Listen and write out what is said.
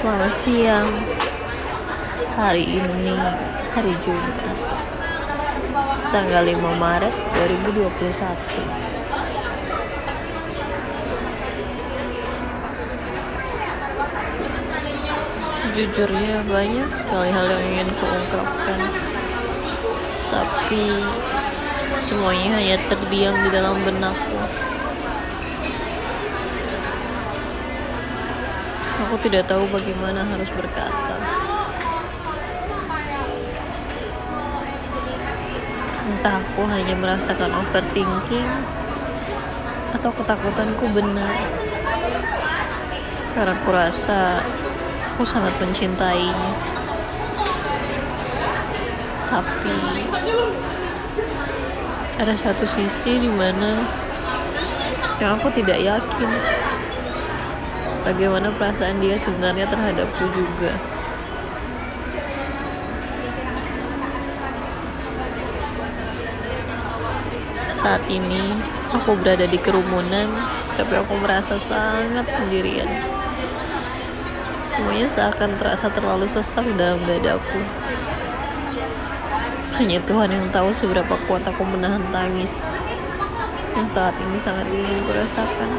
Selamat siang. Hari ini hari Jumat. Tanggal 5 Maret 2021. Sejujurnya banyak sekali hal yang ingin kuungkapkan. Tapi semuanya hanya terdiam di dalam benakku. Aku tidak tahu bagaimana harus berkata. Entah aku hanya merasakan overthinking atau ketakutanku benar. Karena aku rasa aku sangat mencintainya. Tapi ada satu sisi di mana yang aku tidak yakin bagaimana perasaan dia sebenarnya terhadapku juga. Saat ini aku berada di kerumunan, tapi aku merasa sangat sendirian. Semuanya seakan terasa terlalu sesak dalam dadaku. Hanya Tuhan yang tahu seberapa kuat aku menahan tangis yang saat ini sangat ingin kurasakan.